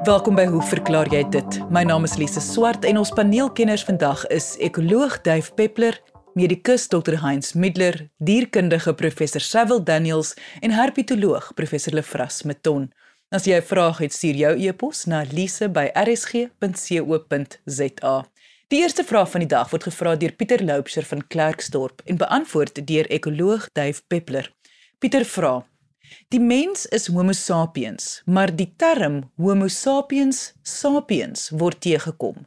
Welkom by Hoe verklaar jy dit? My naam is Lise Swart en ons paneelkenners vandag is ekoloog Duif Peppler, medikus Dr. Heinz Middler, dierkundige professor Sewil Daniels en herpetoloog professor Lefras Meton. As jy 'n vraag het, stuur jou e-pos na lise@rsg.co.za. Die eerste vraag van die dag word gevra deur Pieter Loupsher van Klerksdorp en beantwoord deur ekoloog Duif Peppler. Pieter vra: Die mens is Homo sapiens, maar die term Homo sapiens sapiens word teëgekom.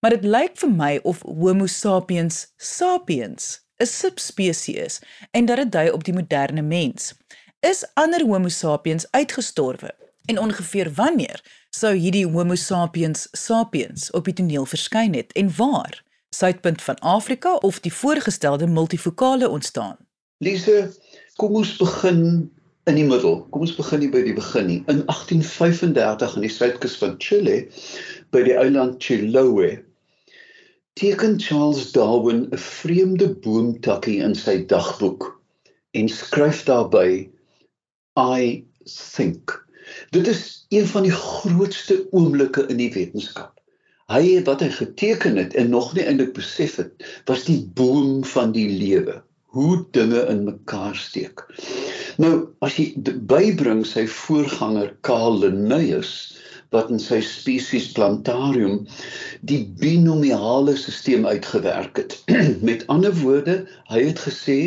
Maar dit lyk vir my of Homo sapiens sapiens 'n subspesies is en dat dit dui op die moderne mens. Is ander Homo sapiens uitgestorwe? En ongeveer wanneer sou hierdie Homo sapiens sapiens op die toneel verskyn het en waar? Suidpunt van Afrika of die voorgestelde multifokale ontstaan? Lise, kom ons begin in die middel. Kom ons begin nie by die begin nie. In 1835 in die suidkus van Chile by die eiland Chiloé teken Charles Darwin 'n vreemde boomtakkie in sy dagboek en skryf daarby I think. Dit is een van die grootste oomblikke in die wetenskap. Hy wat hy geteken het en nog nie eintlik besef het, was die boom van die lewe hoe dinge in mekaar steek. Nou as jy bybring sy voorganger Karl Linnaeus wat in sy species plantarium die binomiale stelsel uitgewerk het. Met ander woorde, hy het gesê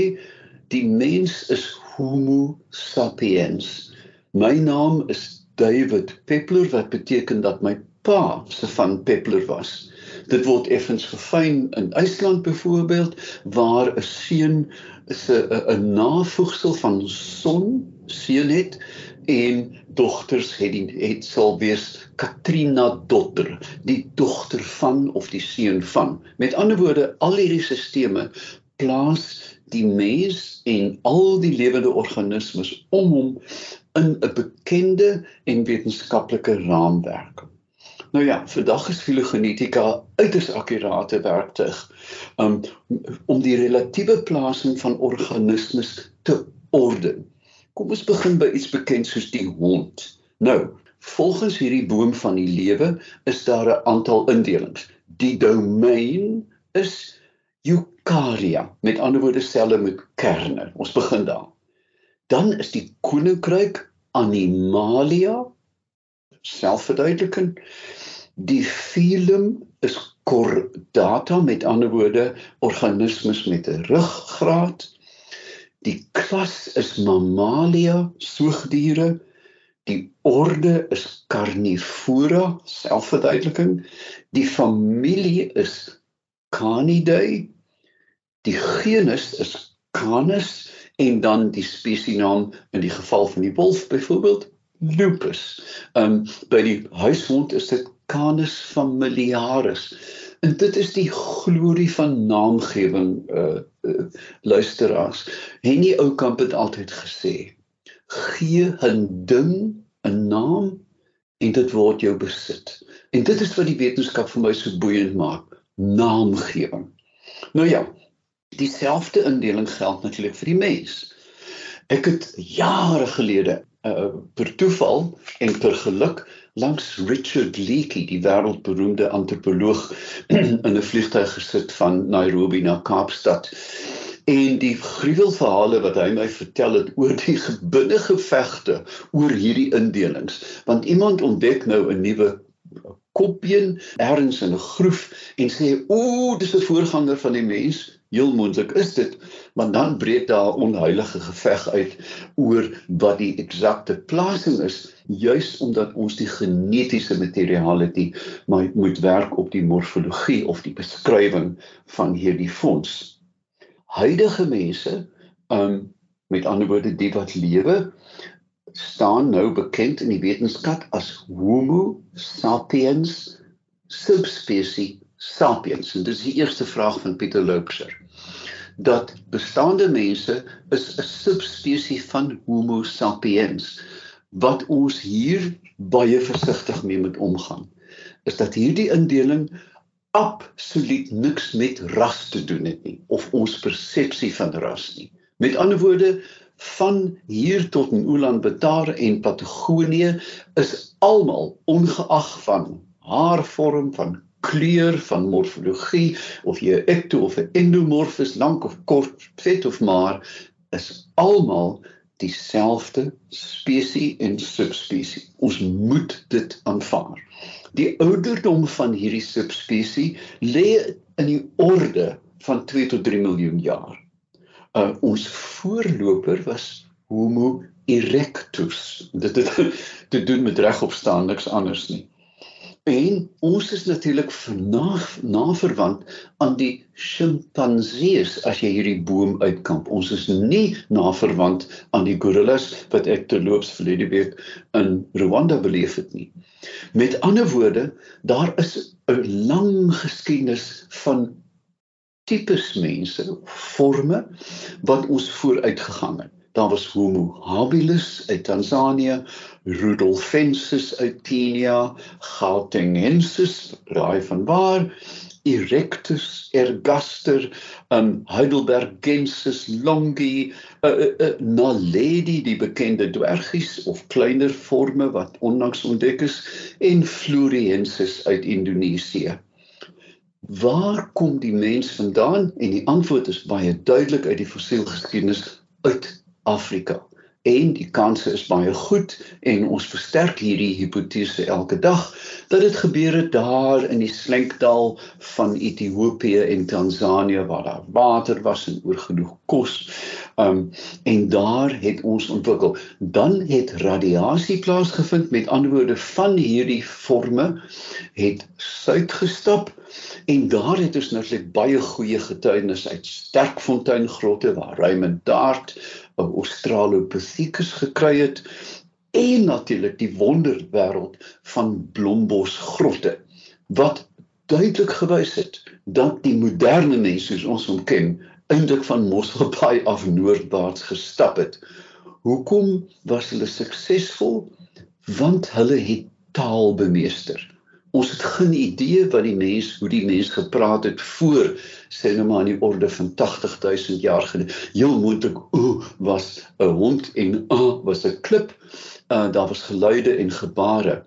die mens is Homo sapiens. My naam is David Peppler wat beteken dat my pa se van Peppler was. Dit word effens gefyn in IJsland byvoorbeeld waar 'n seun is 'n 'n navoegsel van son seun het en dogters het die het sal wees Katrina dotter die dogter van of die seun van. Met ander woorde al hierdie sisteme plaas die mens en al die lewende organismes om hom in 'n bekende en wetenskaplike raamwerk Nou ja, vandag is filogenetika uiters akkurate werktuig um, om die relatiewe plasing van organismes te orden. Kom ons begin by iets bekend soos die hond. Nou, volgens hierdie boom van die lewe is daar 'n aantal indelings. Die domein is eukarya, met ander woorde selle met kerne. Ons begin daar. Dan is die koninkryk animalia selfverduideliking. Die filum is chordata met ander woorde organismes met 'n ruggraat. Die klas is Mammalia, soogdiere. Die orde is Carnivora, selfverduideliking. Die familie is Canidae. Die genus is Canis en dan die spesiesnaam in die geval van die wolf byvoorbeeld Lupus. Um by die huishond is dit Canis familiaris. En dit is die glorie van naamgewing uh, uh luisteraars. Henny Oukamp het altyd gesê: "Gee 'n ding 'n naam en dit word jou besit." En dit is wat die wetenskap vir my so boeiend maak, naamgewing. Nou ja, dieselfde indeling geld natuurlik vir die mens. Ek het jare gelede uh, per toeval en per geluk langs Richard Leakey, die wêreldberoemde antropoloog, in 'n vliegtuig gesit van Nairobi na Kaapstad. En die gruwelverhale wat hy my vertel het oor die gebinne gevegte oor hierdie indelings, want iemand ontdek nou 'n nuwe kopbeen ergens in 'n groef en sê o, dis 'n voorganger van die mens heel moontlik is dit maar dan breek daar 'n onheilige geveg uit oor wat die eksakte plasing is juis omdat ons die genetiese materiality maar moet werk op die morfologie of die beskrywing van hierdie fonds. Huidige mense um met ander woorde die wat lewe staan nou bekend in die wetenskap as homo sapiens subspesies sapiens. En dis die eerste vraag van Pieter Loubser dat bestaande mense is 'n subspesies van Homo sapiens wat ons hier baie versigtig mee moet omgaan is dat hierdie indeling absoluut niks met ras te doen het nie of ons persepsie van ras nie. Met ander woorde van hier tot in Ulaanbaatar en Patagonië is almal ongeag van haarvorm, van kleur, van morfologie of jy 'n ekto of 'n endomorf is, lank of kort, vet of maar, is almal dieselfde spesies en subspesies. Ons moet dit aanvaar. Die ouderdom van hierdie subspesies lê in die orde van 2 tot 3 miljoen jaar. Uh ons voorloper was Homo erectus. Dit het te doen met regopstaan niks anders nie. En ons is natuurlik naverwant aan die sjimpansees as jy hierdie boom uitkamp. Ons is nie naverwant aan die gorillas wat ek terloops verlede week in Rwanda beleef het nie. Met ander woorde, daar is 'n lang geskiedenis van tipes mense, forme wat ons vooruit gegaan het. Daar was Homo habilis uit Tansanië, Rudolfensis uit Kenia, Gautenghensis, raai van waar, Erectus ergaster, um Heidelbergensis longi, uh, uh, uh, Naledi, die bekende dwergies of kleiner forme wat onlangs ontdek is, en Floriensis uit Indonesië. Waar kom die mens vandaan? En die antwoord is baie duidelik uit die fossielgeskiedenis uit Afrika. En die kanse is baie goed en ons versterk hierdie hipotese elke dag dat dit gebeur het daar in die slenkdal van Ethiopië en Tansanië waar daar water was en oor genoeg kos. Um en daar het ons ontwikkel. Dan het radiasie plaasgevind met ander woorde van hierdie forme het suid gestap En daar het ons natuurlik baie goeie getuienis uit Sterkfontein grotte waar Raymond Dart 'n Australopithecus gekry het en natuurlik die wonderwêreld van Blombos grotte wat duidelik gewys het dat die moderne mens soos ons hom ken eintlik van Mosselbaai af noordwaarts gestap het. Hoekom was hulle suksesvol? Want hulle het taal bemeester ons het geen idee wat die mens hoe die mens gepraat het voor sê nou maar in die orde van 80000 jaar gelede. Heel moontlik o was 'n hond en a was 'n klip. Uh, daar was geluide en gebare.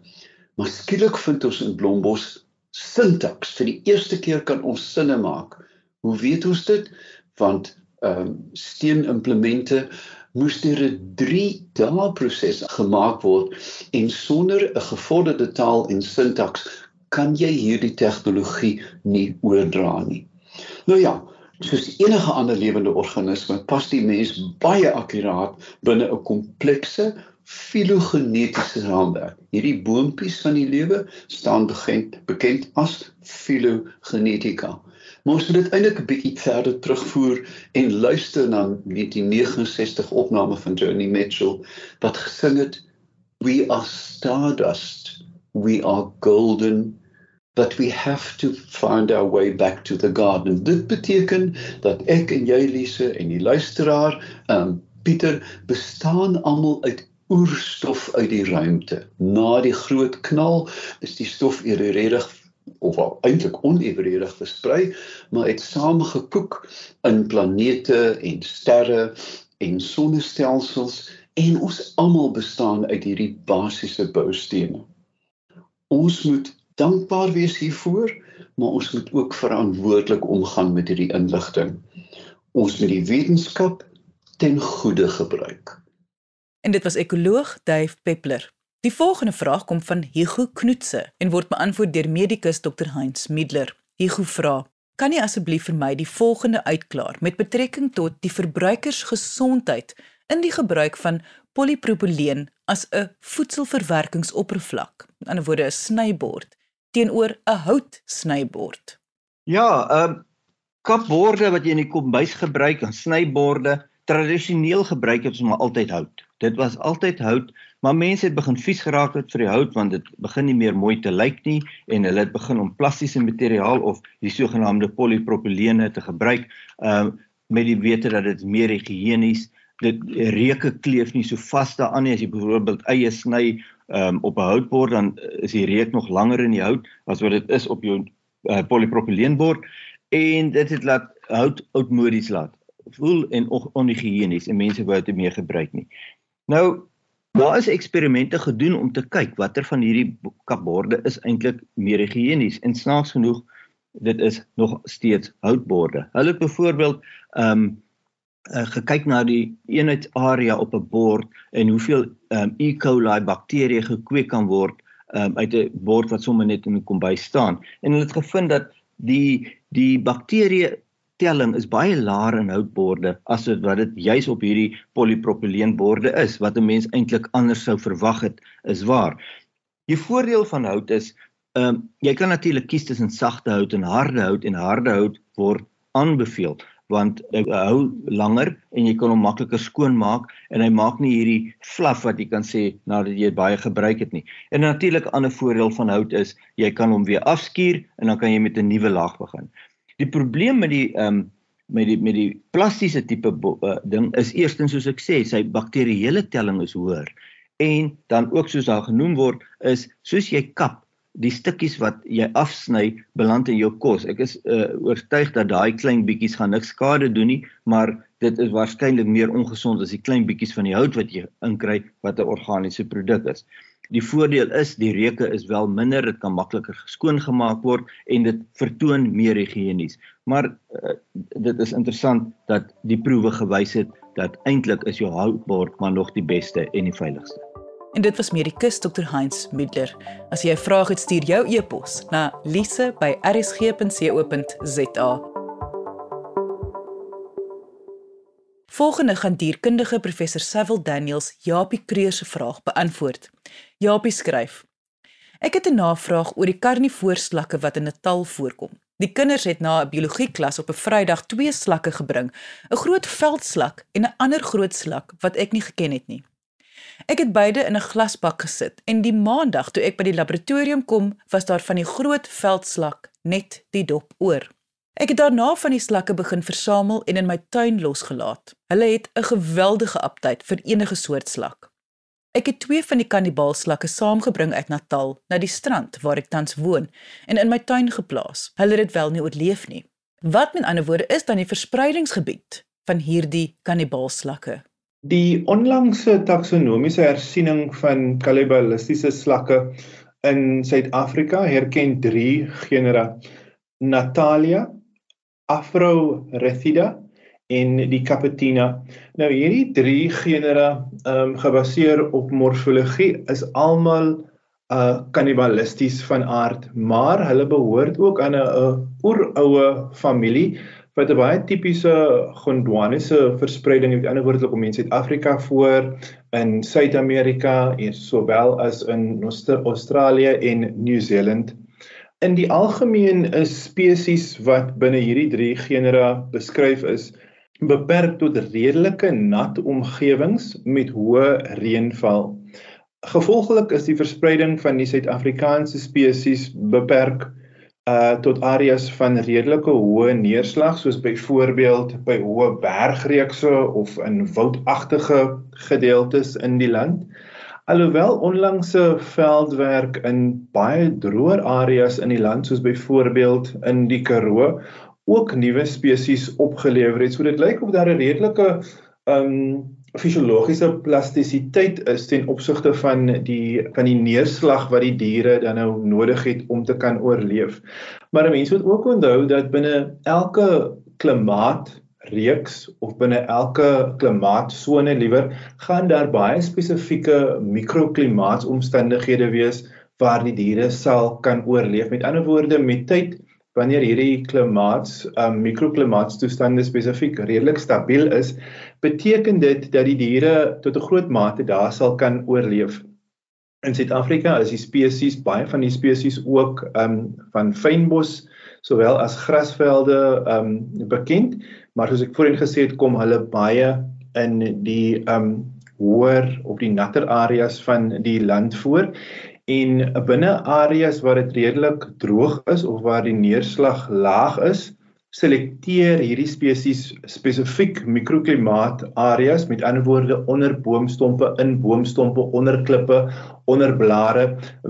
Maar skielik vind ons in blombos sintaks vir die eerste keer kan ons sinne maak. Hoe weet ons dit? Want ehm um, steenimplemente moes deur 'n 3 dae proses gemaak word en sonder 'n gevorderde taal en sintaks kan jy hierdie tegnologie nie oordra nie. Nou ja, soos enige ander lewende organisme pas die mens baie akkuraat binne 'n komplekse filogenetiese raamwerk. Hierdie boontjies van die lewe staan bekend bekend as filogenetika. Maar ons moet dit eintlik 'n bietjie verder terugvoer en luister na 1969 opname van Joni Mitchell wat gesing het We are stardust, we are golden, but we have to find our way back to the garden. Dit beteken dat ek en jy Lise en die luisteraar, um Pieter bestaan almal uit oerstof uit die ruimte. Na die groot knal is die stof eerder of al eintlik onevenredig versprei, maar het saamgekook in planete en sterre en sonnestelsels en ons almal bestaan uit hierdie basiese boustene. Ons moet dankbaar wees hiervoor, maar ons moet ook verantwoordelik omgaan met hierdie inligting. Ons moet die wetenskap ten goeie gebruik. En dit was ekoloog Dave Peppler. Die volgende vraag kom van Hugo Knoetse en word beantwoord deur medikus Dr Heinz Middler. Hugo vra: "Kan jy asseblief vir my die volgende uitklaar met betrekking tot die verbruikersgesondheid in die gebruik van polipropyleen as 'n voedselverwerkingsoppervlak, aan 'n ander woorde 'n snybord, teenoor 'n houtsnybord?" Ja, ehm um, kapborde wat jy in die kombuis gebruik en snyborde tradisioneel gebruik het ons maar altyd hout. Dit was altyd hout Maar mense het begin vies geraak het vir die hout want dit begin nie meer mooi te lyk nie en hulle het begin om plastiese materiaal of die sogenaamde polipropilene te gebruik um met die wete dat dit meer higienies dit reuke kleef nie so vas daaraan nie as jy byvoorbeeld eie sny um op 'n houtbord dan is die reuk nog langer in die hout as wat dit is op jou uh, polipropileenbord en dit het laat hout oudmodies laat voel en onhigiënies en mense wou dit meer gebruik nie. Nou daar is eksperimente gedoen om te kyk watter van hierdie kapborde is eintlik meer higiënies en snaaks genoeg dit is nog steeds houtborde. Hulle het byvoorbeeld ehm um, uh, gekyk na die eenheidsarea op 'n bord en hoeveel ehm um, E. coli bakterieë gekweek kan word um, uit 'n bord wat sommer net in 'n kombuis staan. En hulle het gevind dat die die bakterieë telling is baie laer in houtborde as wat dit juis op hierdie polipropileenborde is wat 'n mens eintlik anders sou verwag het is waar. Die voordeel van hout is Ehm um, jy kan natuurlik kies tussen sagte hout en harde hout en harde hout word aanbeveel want hy hou langer en jy kan hom makliker skoonmaak en hy maak nie hierdie flaf wat jy kan sê nadat jy baie gebruik het nie. En natuurlik 'n ander voordeel van hout is jy kan hom weer afskuur en dan kan jy met 'n nuwe laag begin. Die probleem met die ehm um, met die met die plastiese tipe uh, ding is eerstens soos ek sê, sy bakterieële telling is hoër en dan ook soos daar genoem word is soos jy kap die stukkies wat jy afsny beland in jou kos. Ek is uh, oortuig dat daai klein bietjies gaan niks skade doen nie, maar dit is waarskynlik meer ongesond as die klein bietjies van die hout wat jy inkry wat 'n organiese produk is. Die voordeel is die reuke is wel minder, dit kan makliker geskoon gemaak word en dit vertoon meer higiënies. Maar uh, dit is interessant dat die proewe gewys het dat eintlik is jou houtbord maar nog die beste en die veiligste. En dit was medikus Dr Heinz Middler. As jy 'n vraag het, stuur jou e-pos na lise@rsg.co.za. Volgende gaan dierkundige professor Sewil Daniels Japie Kreer se vraag beantwoord. Japie skryf: Ek het 'n navraag oor die karnivoorslakke wat in Natal voorkom. Die kinders het na 'n biologieklas op 'n Vrydag twee slakke gebring, 'n groot veldslak en 'n ander groot slak wat ek nie geken het nie. Ek het beide in 'n glasbak gesit en die maandag toe ek by die laboratorium kom, was daar van die groot veldslak net die dop oor. Ek het daarna van die slakke begin versamel en in my tuin losgelaat. Hulle het 'n geweldige aptyd vir enige soort slak. Ek het twee van die kannibaalslakke saamgebring uit Natal na die strand waar ek tans woon en in my tuin geplaas. Hulle het dit wel nie oorleef nie. Wat met ander woorde is dan die verspreidingsgebied van hierdie kannibaalslakke? Die onlangse taksonomiese hersiening van kannibalistiese slakke in Suid-Afrika herken 3 genera: Natalia, Afroretida en die Capetina. Nou hierdie 3 genera, ehm um, gebaseer op morfologie, is almal uh kannibalisties van aard, maar hulle behoort ook aan 'n oeroue familie wat 'n baie tipiese Gondwaniese verspreiding het. Aan die ander woorde kom in Suid-Afrika voor, in Suid-Amerika en sowel as in Australië en Nieu-Seeland. In die algemeen is spesies wat binne hierdie drie genera beskryf is beperk tot redelike nat omgewings met hoë reënval. Gevolglik is die verspreiding van die Suid-Afrikaanse spesies beperk uh tot areas van redelike hoë neerslag soos byvoorbeeld by hoë bergreekse of in woudagtige gedeeltes in die land. Alhoewel onlangse veldwerk in baie droër areas in die land soos byvoorbeeld in die Karoo ook nuwe spesies opgelewer het. So dit lyk of daar 'n redelike um fisiologiese plastisiteit is ten opsigte van die van die neerslag wat die diere dan nou nodig het om te kan oorleef. Maar mense moet ook onthou dat binne elke klimaat reeks of binne elke klimaatsone liewer gaan daar baie spesifieke mikroklimaatsomstandighede wees waar die diere sal kan oorleef. Met ander woorde, met tyd wanneer hierdie klimaats um, mikroklimaatstoestande spesifiek redelik stabiel is, beteken dit dat die diere tot 'n groot mate daar sal kan oorleef. In Suid-Afrika is die spesies baie van die spesies ook um van fynbos sowel as grasvelde um bekend, maar soos ek voorheen gesê het, kom hulle baie in die um hoër op die natter areas van die land voor. En binne areas waar dit redelik droog is of waar die neerslag laag is selekteer hierdie spesies spesifiek mikroklimaat areas met ander woorde onder boomstompe, in boomstompe, onder klippe, onder blare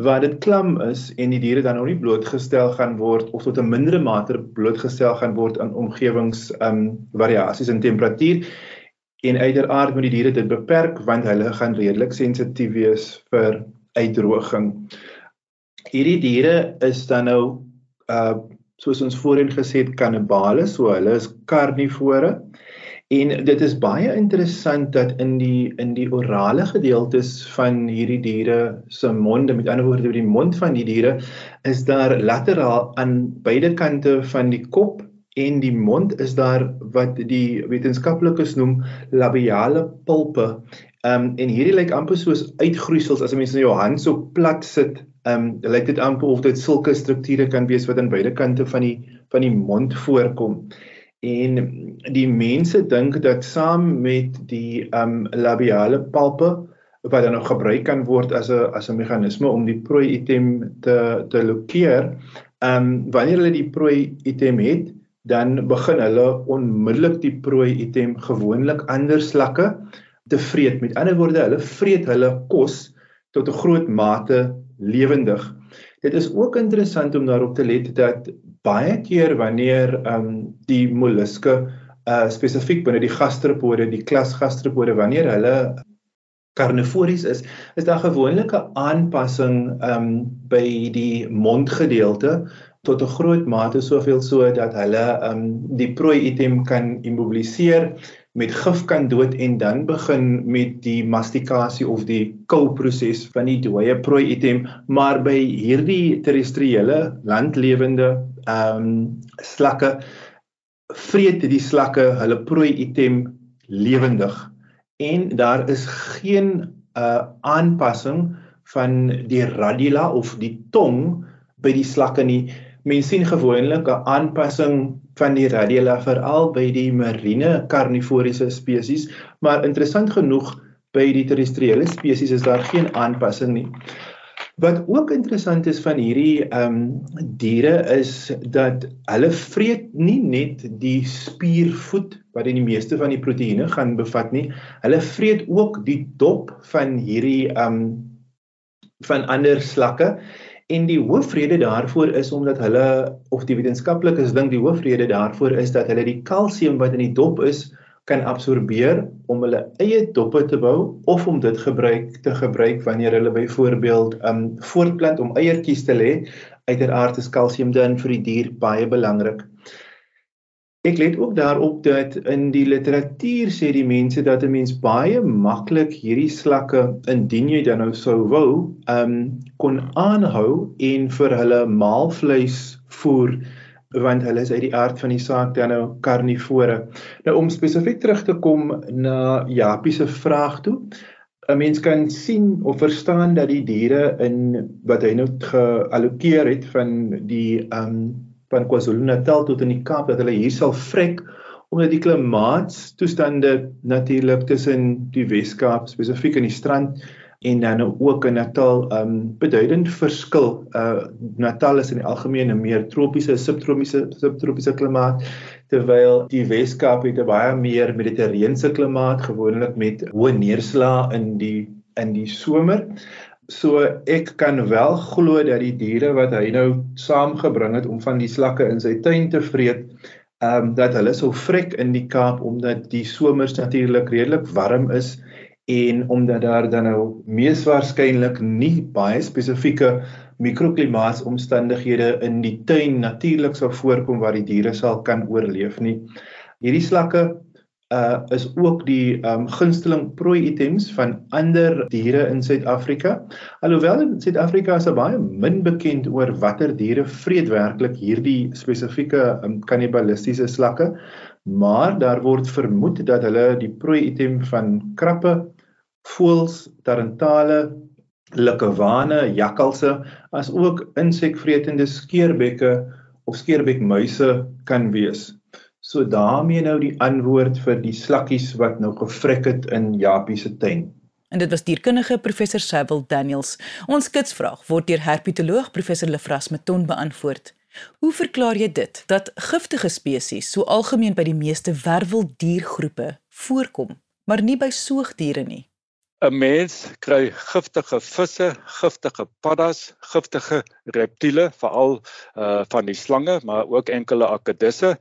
waar dit klam is en die diere dan nog nie blootgestel gaan word of tot 'n mindere mate blootgestel gaan word aan omgewings um variasies in temperatuur en uiteraard moet die diere dit beperk want hulle gaan redelik sensitief wees vir uitdroging. Hierdie diere is dan nou uh soos ons voorheen gesê het kannibale, so hulle is karnivore. En dit is baie interessant dat in die in die orale gedeeltes van hierdie diere se monde, met ander woorde die mond van die diere, is daar lateraal aan beide kante van die kop en die mond is daar wat die wetenskaplikes noem labiale pulpe. Ehm um, en hierdie lyk amper soos uitgroeisels as 'n mens in jou hand so plat sit Ehm um, lyk dit amper of dit sulke strukture kan wees wat aan beide kante van die van die mond voorkom. En die mense dink dat saam met die ehm um, labiale palpe wat dan nog gebruik kan word as 'n as 'n meganisme om die prooi item te te lokeer, ehm um, wanneer hulle die prooi item het, dan begin hulle onmiddellik die prooi item gewoonlik ander slakke te vreet. Met ander woorde, hulle vreet hulle kos tot 'n groot mate lewendig. Dit is ook interessant om daarop te let dat baie keer wanneer ehm um, die molluske uh spesifiek binne die gastropode, die klas gastropode wanneer hulle karnivories is, is daar gewoonlik 'n aanpassing ehm um, by die mondgedeelte tot 'n groot mate soveel so dat hulle ehm um, die prooi item kan immobiliseer met gif kan dood en dan begin met die mastikasie of die koulproses van die dooie prooi item maar by hierdie terrestriële landlewende ehm um, slakke vreet die slakke hulle prooi item lewendig. En daar is geen uh aanpassing van die radula of die tong by die slakke nie. Mense sien gewoonlik 'n aanpassing van die radula veral by die marine karnivoriese spesies, maar interessant genoeg by die terrestriële spesies is daar geen aanpassing nie. Wat ook interessant is van hierdie ehm um, diere is dat hulle vreet nie net die spiervoet wat in die meeste van die proteïene gaan bevat nie. Hulle vreet ook die dop van hierdie ehm um, van ander slakke En die hoofrede daarvoor is omdat hulle of die wetenskaplikes dink die hoofrede daarvoor is dat hulle die kalsium wat in die dop is kan absorbeer om hulle eie doppe te bou of om dit gebruik te gebruik wanneer hulle byvoorbeeld um voortplant om eiertjies te lê. Uiteraard is kalsium dan vir die dier baie belangrik. Ek let ook daarop dat in die literatuur sê die mense dat 'n mens baie maklik hierdie slakke indien jy dan nou sou wou, ehm um, kon aanhou en vir hulle maalvleis voer want hulle is uit die aard van die saak dan nou karnivore. Nou om spesifiek terug te kom na Japie se vraag toe. 'n Mens kan sien of verstaan dat die diere in wat hy nou geallokeer het van die ehm um, van KwaZulu-Natal tot in die Kaap dat hulle hier sal vrek omdat die klimaatstoestande natuurlik tussen die Wes-Kaap spesifiek in die strand en dan ook in Natal um beduidend verskil. Uh Natal is in die algemeen 'n meer tropiese, subtropiese subtropiese klimaat terwyl die Wes-Kaap het 'n baie meer mediterrane klimaat gewoonlik met hoë neerslae in die in die somer. So ek kan wel glo dat die diere wat hy nou saamgebring het om van die slakke in sy tuin te vreet, ehm um, dat hulle sou vrek in die Kaap omdat die somers natuurlik redelik warm is en omdat daar dan nou mees waarskynlik nie baie spesifieke mikroklimaatsomstandighede in die tuin natuurlik sou voorkom waar die diere sal kan oorleef nie. Hierdie slakke uh is ook die um gunsteling prooi items van ander diere in Suid-Afrika. Alhoewel in Suid-Afrika is baie min bekend oor watter diere vreet werklik hierdie spesifieke um kannibalistiese slakke, maar daar word vermoed dat hulle die prooi item van krappe, voëls, tarantale, likkewane, jakkalse, as ook insekvretende skeerbekke of skeerbekmuise kan wees. So daarmee nou die antwoord vir die slakkies wat nou gevrek het in Japie se tuin. En dit was dierkundige professor Sewil Daniels. Ons kitsvraag word deur herpetoloog professor Lefras Meton beantwoord. Hoe verklaar jy dit dat giftige spesies so algemeen by die meeste werweldiergroepe voorkom, maar nie by soogdiere nie? 'n Mens kry giftige visse, giftige paddas, giftige reptiele, veral uh van die slange, maar ook enkele akedisse,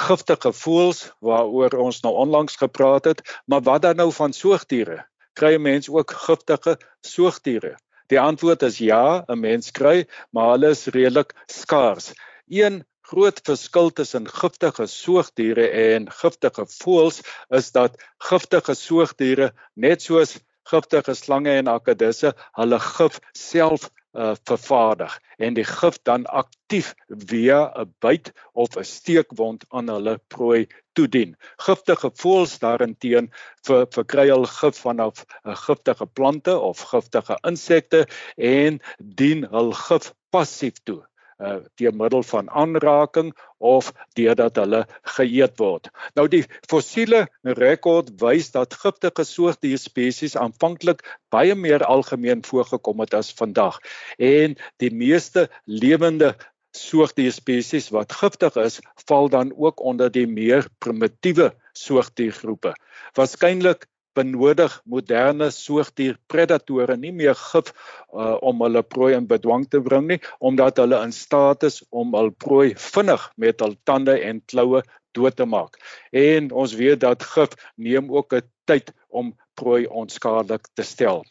giftige voëls waaroor ons nou onlangs gepraat het, maar wat dan nou van soogdiere? Kry 'n mens ook giftige soogdiere? Die antwoord is ja, 'n mens kry, maar hulle is redelik skaars. Een groot verskil tussen giftige soogdiere en giftige voëls is dat giftige soogdiere net soos giftige slange en akedisse hulle gif self uh, vervaardig en die gif dan aktief via 'n byt of 'n steekwond aan hulle prooi toedien. Giftige voëls daarenteen vir verkry hul gif vanaf uh, giftige plante of giftige insekte en dien hul gif passief toe uh deur middel van aanraking of deurdat hulle geëet word. Nou die fossiele rekord wys dat giftige soortdier spesies aanvanklik baie meer algemeen voorgekom het as vandag en die meeste lewende soortdier spesies wat giftig is, val dan ook onder die meer primitiewe soortdiergroepe. Waarskynlik benodig moderne soogdierpredatore nie meer gif uh, om hulle prooi in bedwang te bring nie omdat hulle in staat is om hul prooi vinnig met hul tande en kloue dood te maak. En ons weet dat gif neem ook 'n tyd om prooi onskadelik te stel.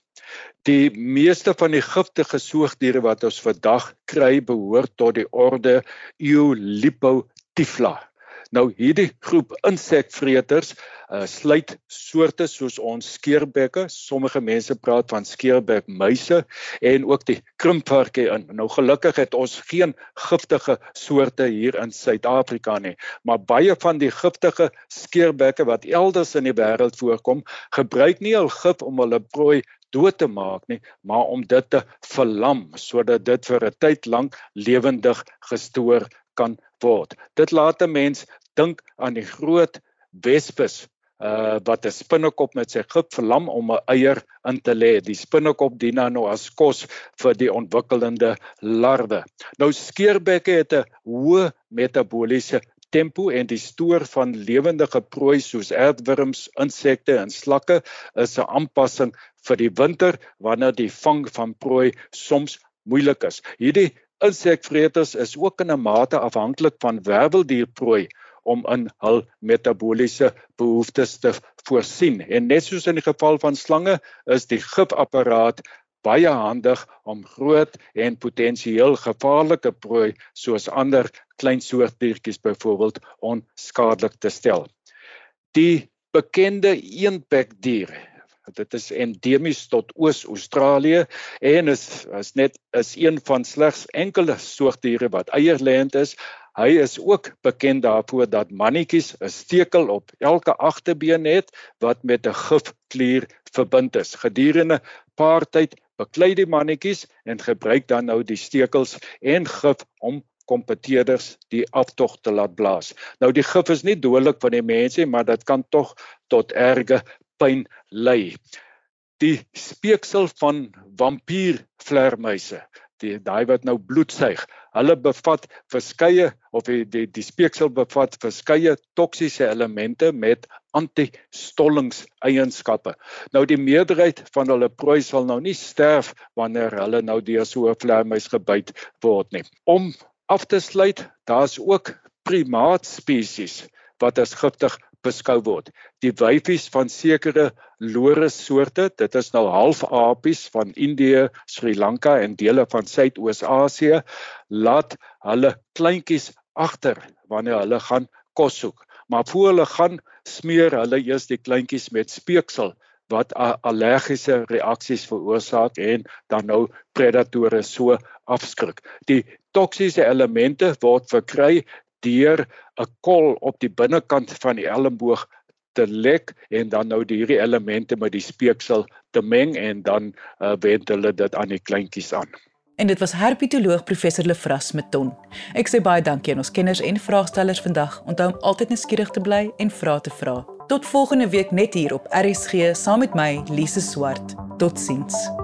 Die meeste van die giftige soogdiere wat ons vandag kry behoort tot die orde Eolipotyphla. Nou hierdie groep insekvreters uh, sluit soorte soos ons skeerbekke, sommige mense praat van skeerbek muise en ook die krimpvarkie in. Nou gelukkig het ons geen giftige soorte hier in Suid-Afrika nie, maar baie van die giftige skeerbekke wat elders in die wêreld voorkom, gebruik nie hul gif om hulle prooi dood te maak nie, maar om dit te verlam sodat dit vir 'n tyd lank lewendig gestoor kan word. Dit laat 'n mens dink aan die groot wespes uh wat 'n spinnekop met sy gip verlam om 'n eier in te lê. Die spinnekop dien dan nou as kos vir die ontwikkelende larwe. Nou skeerbekke het 'n hoë metabooliese tempo en die stoor van lewendige prooi soos aardwurms, insekte en slakke is 'n aanpassing vir die winter wanneer die vang van prooi soms moeilik is. Hierdie insekvreters is ook in 'n mate afhanklik van werweldierprooi om in hul metabooliese behoeftes te voorsien. En net soos in die geval van slange is die gifapparaat baie handig om groot en potensieel gevaarlike prooi soos ander klein soortdiertjies byvoorbeeld onskadelik te stel. Die bekende eenbekdier dit is endemies tot Oos-Australië en is is net is een van slegs enkele soogdiere wat eierlêend is. Hy is ook bekend daarvoor dat mannetjies 'n stekel op elke agterbeen het wat met 'n gifklier verbind is. Gedurende paartyd beklei die mannetjies en gebruik dan nou die stekels en gif om kompeteerders die aftog te laat blaas. Nou die gif is nie dodelik vir die mense, maar dit kan tog tot erge pyn lei. Die speeksel van vampiervleermuise, die daai wat nou bloed suig, hulle bevat verskeie of die die, die speeksel bevat verskeie toksiese elemente met anti-stollingseienskappe. Nou die meerderheid van hulle prooi sal nou nie sterf wanneer hulle nou deur so 'n vleermuis gebyt word nie. Om af te sluit, daar's ook primaatspesies wat as giftig beskou word. Die wyfies van sekere loris soorte, dit is nou halfapies van Indië, Sri Lanka en dele van Suidoos-Asië, laat hulle kleintjies agter wanneer hulle gaan kos soek. Maar voor hulle gaan, smeer hulle eers die kleintjies met speeksel wat allergiese reaksies veroorsaak en dan nou predatore so afskrik. Die toksiese elemente word verkry deur 'n kol op die binnekant van die elmboog te lek en dan nou die hierdie elemente met die speeksel te meng en dan uh, wend hulle dit aan die kleintjies aan. En dit was herpetoloog professor Lefras Meton. Ek sê baie dankie aan ons kenners en vraagstellers vandag. Onthou om altyd nuuskierig te bly en vra te vra. Tot volgende week net hier op RSG saam met my Lise Swart. Totsiens.